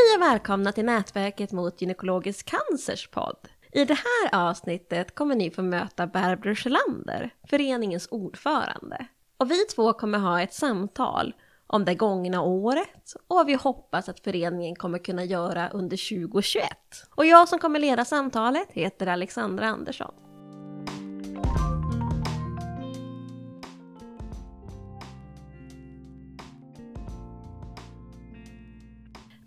Hej och välkomna till Nätverket mot gynekologisk cancers podd. I det här avsnittet kommer ni få möta Barbro Sjölander, föreningens ordförande. Och vi två kommer ha ett samtal om det gångna året och vad vi hoppas att föreningen kommer kunna göra under 2021. Och jag som kommer leda samtalet heter Alexandra Andersson.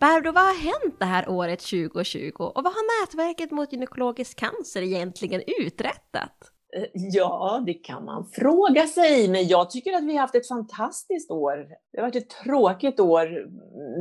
Barbro, vad har hänt det här året 2020 och vad har nätverket mot gynekologisk cancer egentligen uträttat? Eh, ja, det kan man fråga sig, men jag tycker att vi har haft ett fantastiskt år. Det har varit ett tråkigt år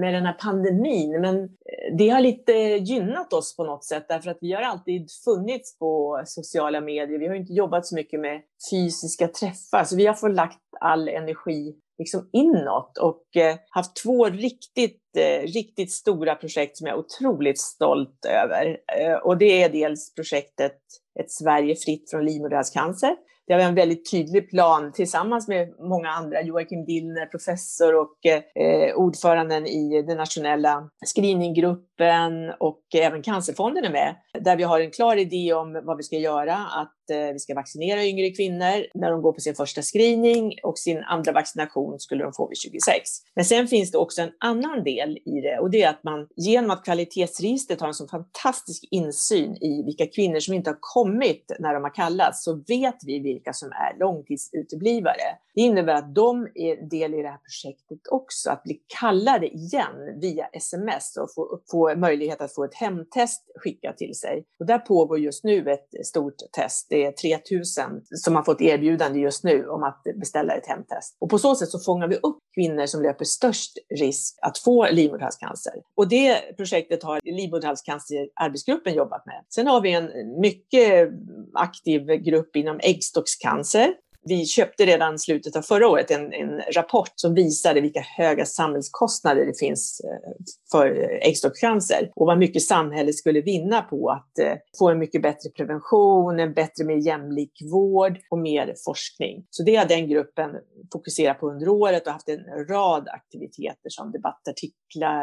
med den här pandemin, men eh, det har lite gynnat oss på något sätt, därför att vi har alltid funnits på sociala medier. Vi har inte jobbat så mycket med fysiska träffar, så vi har fått lagt all energi liksom inåt och eh, haft två riktigt, eh, riktigt stora projekt som jag är otroligt stolt över. Eh, och det är dels projektet Ett Sverige fritt från livmoderhalscancer det har en väldigt tydlig plan tillsammans med många andra, Joakim Dillner, professor och eh, ordföranden i den nationella screeninggruppen och även Cancerfonden är med, där vi har en klar idé om vad vi ska göra, att eh, vi ska vaccinera yngre kvinnor när de går på sin första screening och sin andra vaccination skulle de få vid 26. Men sen finns det också en annan del i det och det är att man genom att kvalitetsregistret har en så fantastisk insyn i vilka kvinnor som inte har kommit när de har kallats så vet vi vilka som är långtidsuteblivare. Det innebär att de är del i det här projektet också, att bli kallade igen via sms och få, få möjlighet att få ett hemtest skickat till sig. Och där pågår just nu ett stort test. Det är 3000 som har fått erbjudande just nu om att beställa ett hemtest. Och på så sätt så fångar vi upp kvinnor som löper störst risk att få livmoderhalscancer. Och det projektet har livmoderhalscancerarbetsgruppen jobbat med. Sen har vi en mycket aktiv grupp inom äggstockscancer vi köpte redan slutet av förra året en, en, rapport som visade vilka höga samhällskostnader det finns eh, för äggstockscancer och vad mycket samhället skulle vinna på att eh, få en mycket bättre prevention, en bättre, mer jämlik vård och mer forskning. Så det har den gruppen fokuserat på under året och haft en rad aktiviteter som debattartiklar,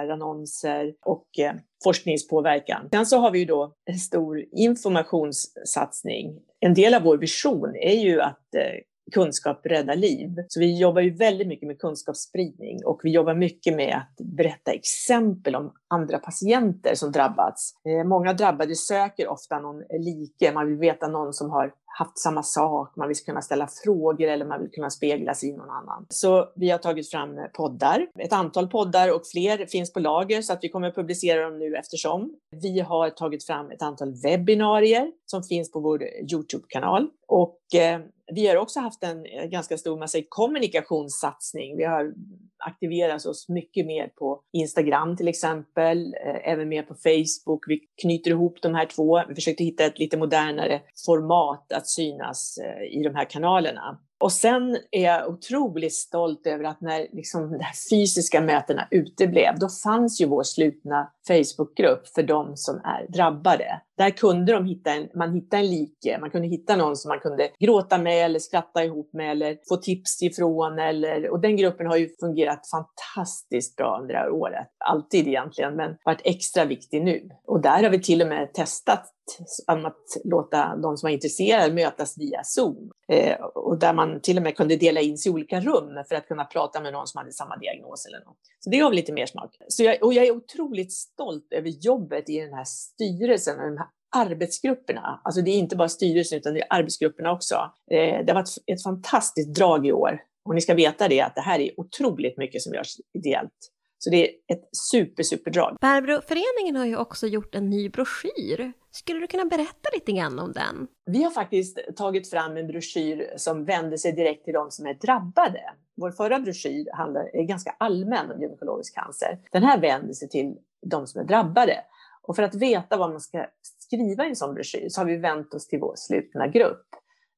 annonser och eh, forskningspåverkan. Sen så har vi ju då en stor informationssatsning. En del av vår vision är ju att eh, kunskap räddar liv. Så vi jobbar ju väldigt mycket med kunskapsspridning och vi jobbar mycket med att berätta exempel om andra patienter som drabbats. Eh, många drabbade söker ofta någon like, man vill veta någon som har haft samma sak, man vill kunna ställa frågor eller man vill kunna spegla sig i någon annan. Så vi har tagit fram poddar, ett antal poddar och fler finns på lager så att vi kommer publicera dem nu eftersom. Vi har tagit fram ett antal webbinarier som finns på vår Youtube-kanal och eh, vi har också haft en eh, ganska stor massa kommunikationssatsning. Vi har aktiverat oss mycket mer på Instagram till exempel, eh, även mer på Facebook. Vi knyter ihop de här två. Vi försökte hitta ett lite modernare format att synas eh, i de här kanalerna. Och sen är jag otroligt stolt över att när liksom de här fysiska mötena uteblev, då fanns ju vår slutna Facebookgrupp för de som är drabbade. Där kunde de hitta en, man hitta en like, man kunde hitta någon som man kunde gråta med eller skratta ihop med eller få tips ifrån. Eller, och den gruppen har ju fungerat fantastiskt bra under det här året. Alltid egentligen, men varit extra viktig nu. Och där har vi till och med testat om att låta de som var intresserade mötas via Zoom. Eh, och där man till och med kunde dela in sig i olika rum för att kunna prata med någon som hade samma diagnos eller något. Så det gav lite mer smak. Så jag, och jag är otroligt stolt över jobbet i den här styrelsen och de här arbetsgrupperna. Alltså det är inte bara styrelsen utan det är arbetsgrupperna också. Eh, det har varit ett fantastiskt drag i år. Och ni ska veta det att det här är otroligt mycket som görs ideellt. Så det är ett super, superdrag. Barbro, föreningen har ju också gjort en ny broschyr. Skulle du kunna berätta lite grann om den? Vi har faktiskt tagit fram en broschyr som vänder sig direkt till de som är drabbade. Vår förra broschyr handlar, är ganska allmän om gynekologisk cancer. Den här vänder sig till de som är drabbade. Och för att veta vad man ska skriva i en sån broschyr så har vi vänt oss till vår slutna grupp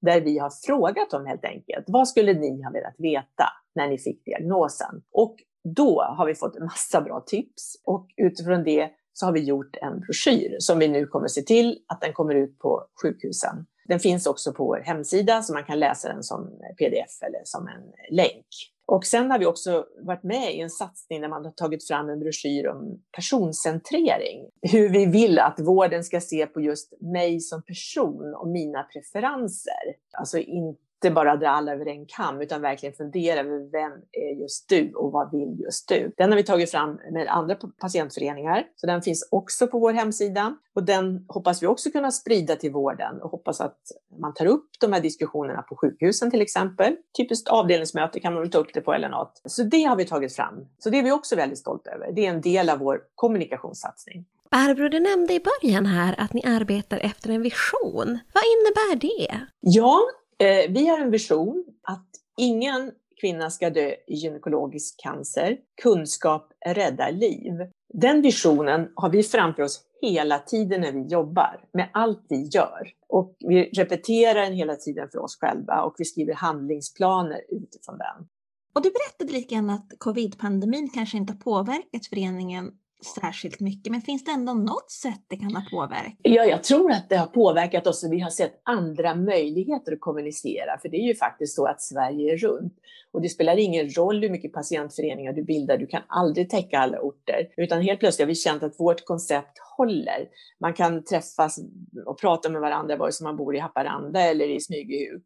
där vi har frågat dem helt enkelt. Vad skulle ni ha velat veta när ni fick diagnosen? Och då har vi fått en massa bra tips och utifrån det så har vi gjort en broschyr som vi nu kommer se till att den kommer ut på sjukhusen. Den finns också på vår hemsida så man kan läsa den som pdf eller som en länk. Och sen har vi också varit med i en satsning där man har tagit fram en broschyr om personcentrering. Hur vi vill att vården ska se på just mig som person och mina preferenser. Alltså inte inte bara dra alla över en kam, utan verkligen fundera över vem är just du och vad vill just du? Den har vi tagit fram med andra patientföreningar, så den finns också på vår hemsida. Och den hoppas vi också kunna sprida till vården och hoppas att man tar upp de här diskussionerna på sjukhusen till exempel. Typiskt avdelningsmöte kan man väl ta upp det på eller något. Så det har vi tagit fram. Så det är vi också väldigt stolta över. Det är en del av vår kommunikationssatsning. Barbro, du nämnde i början här att ni arbetar efter en vision. Vad innebär det? Ja, Eh, vi har en vision att ingen kvinna ska dö i gynekologisk cancer. Kunskap räddar liv. Den visionen har vi framför oss hela tiden när vi jobbar med allt vi gör. Och vi repeterar den hela tiden för oss själva och vi skriver handlingsplaner utifrån den. Och du berättade lite grann att covid-pandemin kanske inte har påverkat föreningen särskilt mycket, men finns det ändå något sätt det kan ha påverkat? Ja, jag tror att det har påverkat oss och vi har sett andra möjligheter att kommunicera, för det är ju faktiskt så att Sverige är runt. Och det spelar ingen roll hur mycket patientföreningar du bildar, du kan aldrig täcka alla orter. Utan helt plötsligt har vi känt att vårt koncept håller. Man kan träffas och prata med varandra vare sig man bor i Haparanda eller i Smygehuk.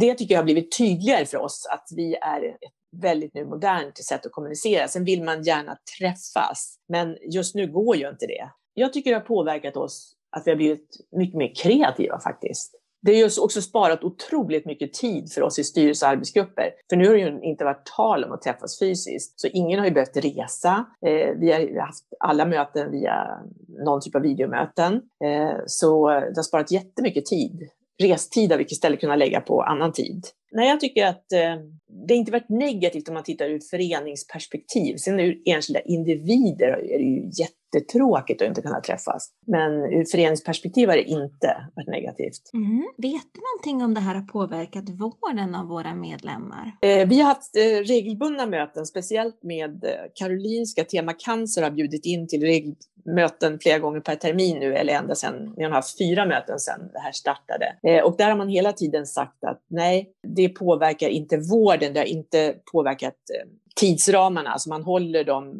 Det tycker jag har blivit tydligare för oss, att vi är ett väldigt nu modernt sätt att kommunicera. Sen vill man gärna träffas, men just nu går ju inte det. Jag tycker det har påverkat oss att vi har blivit mycket mer kreativa faktiskt. Det har ju också sparat otroligt mycket tid för oss i styrelse och arbetsgrupper. För nu har det ju inte varit tal om att träffas fysiskt. Så ingen har ju behövt resa. Eh, vi har haft alla möten via någon typ av videomöten. Eh, så det har sparat jättemycket tid. Restid har vi istället kunnat lägga på annan tid. Nej, jag tycker att eh, det inte varit negativt om man tittar ur föreningsperspektiv. Sen ur enskilda individer är det ju jättetråkigt att inte kunna träffas. Men ur föreningsperspektiv har det inte varit negativt. Mm. Vet du någonting om det här har påverkat vården av våra medlemmar? Eh, vi har haft eh, regelbundna möten, speciellt med eh, Karolinska Tema Cancer har bjudit in till regelmöten flera gånger per termin nu, eller ända sedan, vi har haft fyra möten sedan det här startade. Eh, och där har man hela tiden sagt att nej, det påverkar inte vården, det har inte påverkat eh, tidsramarna, alltså man håller de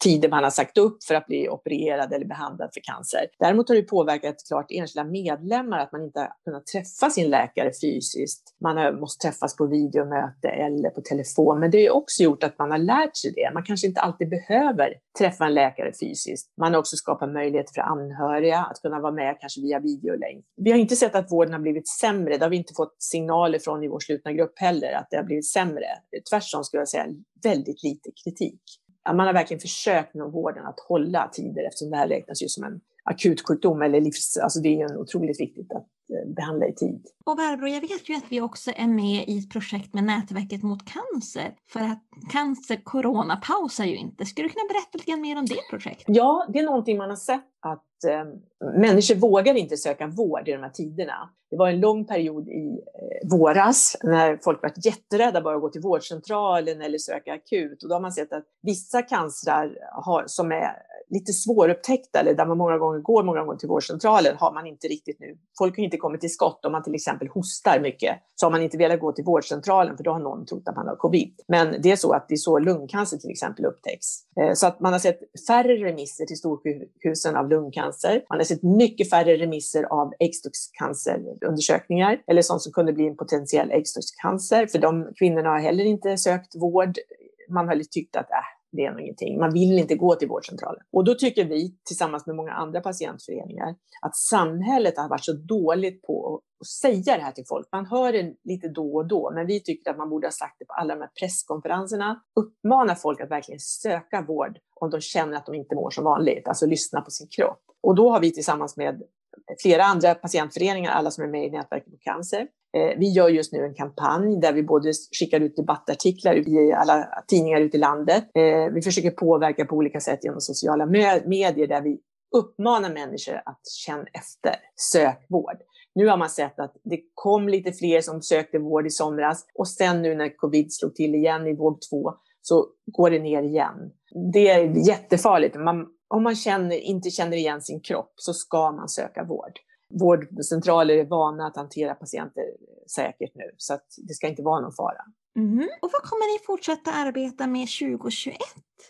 tider man har sagt upp för att bli opererad eller behandlad för cancer. Däremot har det påverkat klart enskilda medlemmar att man inte har kunnat träffa sin läkare fysiskt. Man har måste träffas på videomöte eller på telefon, men det har också gjort att man har lärt sig det. Man kanske inte alltid behöver träffa en läkare fysiskt. Man har också skapat möjligheter för anhöriga att kunna vara med, kanske via videolänk. Vi har inte sett att vården har blivit sämre. Det har vi inte fått signaler från i vår slutna grupp heller, att det har blivit sämre. Tvärtom skulle jag säga väldigt lite kritik. Man har verkligen försökt inom vården att hålla tider eftersom det här räknas ju som en akutsjukdom eller livs... Alltså det är ju otroligt viktigt att behandla i tid. Och Barbro, jag vet ju att vi också är med i ett projekt med Nätverket mot cancer. För att cancer coronapausar ju inte. Skulle du kunna berätta lite mer om det projektet? Ja, det är någonting man har sett att eh, människor vågar inte söka vård i de här tiderna. Det var en lång period i eh, våras när folk var jätterädda bara att gå till vårdcentralen eller söka akut. Och då har man sett att vissa cancrar har, som är lite svårupptäckta eller där man många gånger går många gånger till vårdcentralen har man inte riktigt nu. Folk har inte kommit till skott. Om man till exempel hostar mycket så har man inte velat gå till vårdcentralen för då har någon trott att man har covid. Men det är så att det är så lungcancer till exempel upptäcks. Eh, så att man har sett färre remisser till storsjukhusen av lungcancer. Man har sett mycket färre remisser av äggstockscancerundersökningar eller sånt som kunde bli en potentiell äggstockscancer. För de kvinnorna har heller inte sökt vård. Man har tyckt att äh, det är nog ingenting. Man vill inte gå till vårdcentralen. Och då tycker vi, tillsammans med många andra patientföreningar, att samhället har varit så dåligt på att säga det här till folk. Man hör det lite då och då, men vi tycker att man borde ha sagt det på alla de här presskonferenserna. Uppmana folk att verkligen söka vård om de känner att de inte mår som vanligt, alltså lyssna på sin kropp. Och då har vi tillsammans med flera andra patientföreningar, alla som är med i Nätverket mot cancer. Eh, vi gör just nu en kampanj där vi både skickar ut debattartiklar i alla tidningar ute i landet. Eh, vi försöker påverka på olika sätt genom sociala medier där vi uppmanar människor att känna efter, sök vård. Nu har man sett att det kom lite fler som sökte vård i somras och sen nu när covid slog till igen i våg två så går det ner igen. Det är jättefarligt. Man, om man känner, inte känner igen sin kropp så ska man söka vård. Vårdcentraler är vana att hantera patienter säkert nu, så att det ska inte vara någon fara. Mm. Och vad kommer ni fortsätta arbeta med 2021?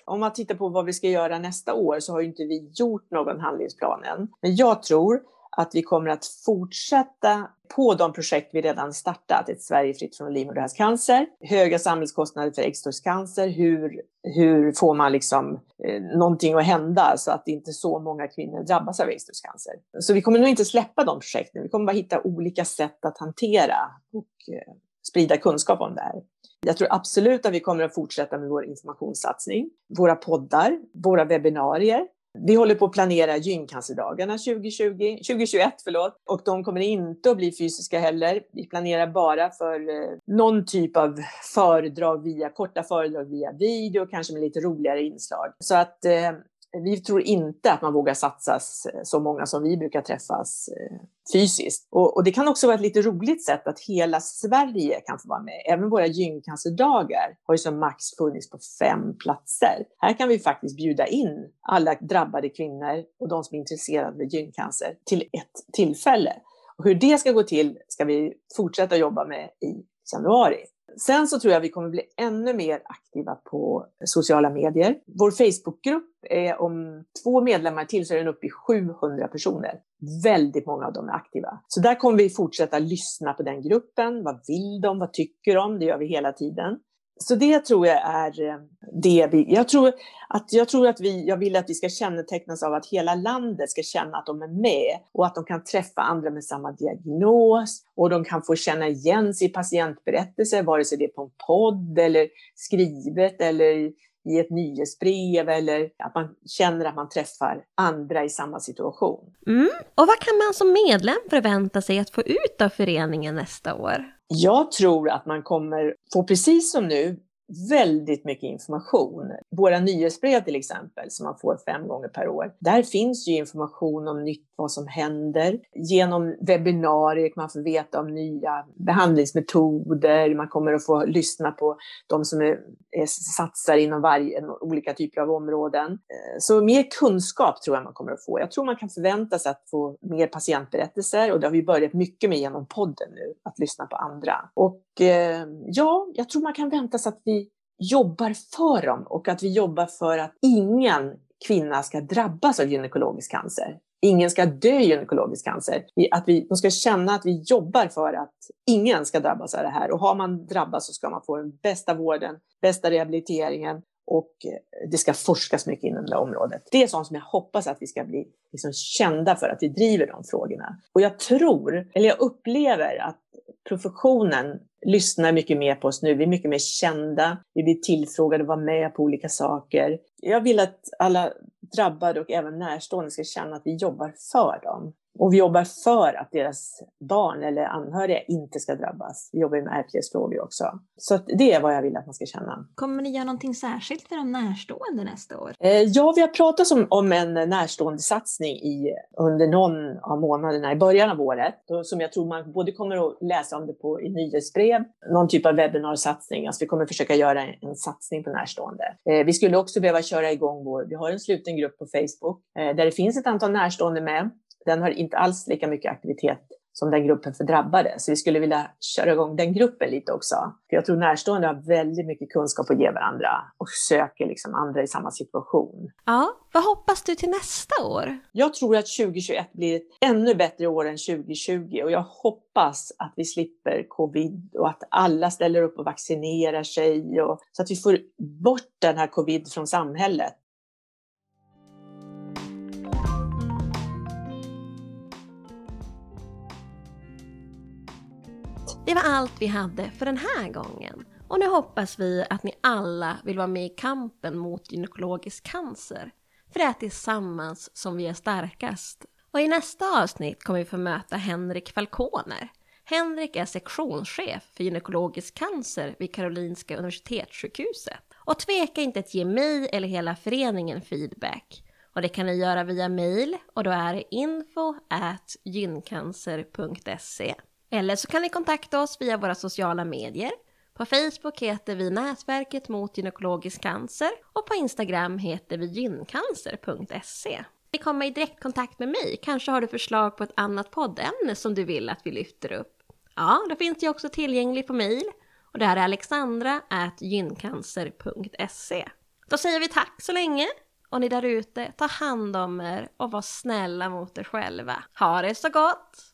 Om man tittar på vad vi ska göra nästa år så har ju inte vi gjort någon handlingsplan än. Men jag tror att vi kommer att fortsätta på de projekt vi redan startat. Ett Sverige fritt från livmoderhalscancer, höga samhällskostnader för äggstockscancer. Hur, hur får man liksom eh, någonting att hända så att inte så många kvinnor drabbas av äggstockscancer? Så vi kommer nog inte släppa de projekten. Vi kommer bara hitta olika sätt att hantera och eh, sprida kunskap om det här. Jag tror absolut att vi kommer att fortsätta med vår informationssatsning, våra poddar, våra webbinarier. Vi håller på att planera gyncancerdagarna 2020, 2021 förlåt, och de kommer inte att bli fysiska heller. Vi planerar bara för eh, någon typ av föredrag via korta föredrag via video, kanske med lite roligare inslag. Så att eh, vi tror inte att man vågar satsa så många som vi brukar träffas eh, fysiskt. Och, och, det kan också vara ett lite roligt sätt att hela Sverige kan få vara med. Även våra gyncancerdagar har ju som max funnits på fem platser. Här kan vi faktiskt bjuda in alla drabbade kvinnor och de som är intresserade av gyncancer till ett tillfälle. Och hur det ska gå till ska vi fortsätta jobba med i januari. Sen så tror jag vi kommer bli ännu mer aktiva på sociala medier. Vår Facebookgrupp är om två medlemmar till så är den uppe i 700 personer. Väldigt många av dem är aktiva. Så där kommer vi fortsätta lyssna på den gruppen. Vad vill de? Vad tycker de? Det gör vi hela tiden. Så det tror jag är eh, det vi... Jag tror att, jag tror att vi... Jag vill att vi ska kännetecknas av att hela landet ska känna att de är med och att de kan träffa andra med samma diagnos och de kan få känna igen sig i patientberättelser, vare sig det är på en podd eller skrivet eller i ett nyhetsbrev eller att man känner att man träffar andra i samma situation. Mm. Och vad kan man som medlem förvänta sig att få ut av föreningen nästa år? Jag tror att man kommer få, precis som nu, väldigt mycket information. Våra nyhetsbrev till exempel, som man får fem gånger per år, där finns ju information om nytt, vad som händer. Genom webbinarier kan man få veta om nya behandlingsmetoder, man kommer att få lyssna på de som är, är satsar inom varje, olika typer av områden. Eh, så mer kunskap tror jag man kommer att få. Jag tror man kan förvänta sig att få mer patientberättelser och det har vi börjat mycket med genom podden nu, att lyssna på andra. Och Eh, ja, jag tror man kan vänta sig att vi jobbar för dem och att vi jobbar för att ingen kvinna ska drabbas av gynekologisk cancer. Ingen ska dö i gynekologisk cancer. Att vi, de ska känna att vi jobbar för att ingen ska drabbas av det här. Och har man drabbats så ska man få den bästa vården, bästa rehabiliteringen och eh, det ska forskas mycket inom det området. Det är sånt som jag hoppas att vi ska bli liksom kända för, att vi driver de frågorna. Och jag tror, eller jag upplever att professionen lyssnar mycket mer på oss nu. Vi är mycket mer kända. Vi blir tillfrågade att vara med på olika saker. Jag vill att alla drabbade och även närstående ska känna att vi jobbar för dem. Och vi jobbar för att deras barn eller anhöriga inte ska drabbas. Vi jobbar med ärftlighetsfrågor också. Så det är vad jag vill att man ska känna. Kommer ni göra någonting särskilt för de närstående nästa år? Eh, ja, vi har pratat om, om en närstående satsning i, under någon av månaderna i början av året. Som jag tror man både kommer att läsa om det på i nyhetsbrev, någon typ av webbinarsatsning. Alltså vi kommer försöka göra en, en satsning på närstående. Eh, vi skulle också behöva köra igång vår, vi har en sluten grupp på Facebook eh, där det finns ett antal närstående med den har inte alls lika mycket aktivitet som den gruppen för drabbade. Så vi skulle vilja köra igång den gruppen lite också. För jag tror närstående har väldigt mycket kunskap att ge varandra och söker liksom andra i samma situation. Ja, vad hoppas du till nästa år? Jag tror att 2021 blir ett ännu bättre år än 2020 och jag hoppas att vi slipper covid och att alla ställer upp och vaccinerar sig och så att vi får bort den här covid från samhället. Det var allt vi hade för den här gången. Och nu hoppas vi att ni alla vill vara med i kampen mot gynekologisk cancer. För det är tillsammans som vi är starkast. Och i nästa avsnitt kommer vi få möta Henrik Falconer. Henrik är sektionschef för gynekologisk cancer vid Karolinska Universitetssjukhuset. Och tveka inte att ge mig eller hela föreningen feedback. Och det kan ni göra via mail och då är det info at gyncancer.se. Eller så kan ni kontakta oss via våra sociala medier. På Facebook heter vi Nätverket mot gynekologisk cancer och på Instagram heter vi gyncancer.se. Ni kommer i direktkontakt med mig. Kanske har du förslag på ett annat poddämne som du vill att vi lyfter upp. Ja, då finns jag också tillgänglig på mail Och det här är alexandra.gyncancer.se. Då säger vi tack så länge och ni där ute, ta hand om er och var snälla mot er själva. Ha det så gott!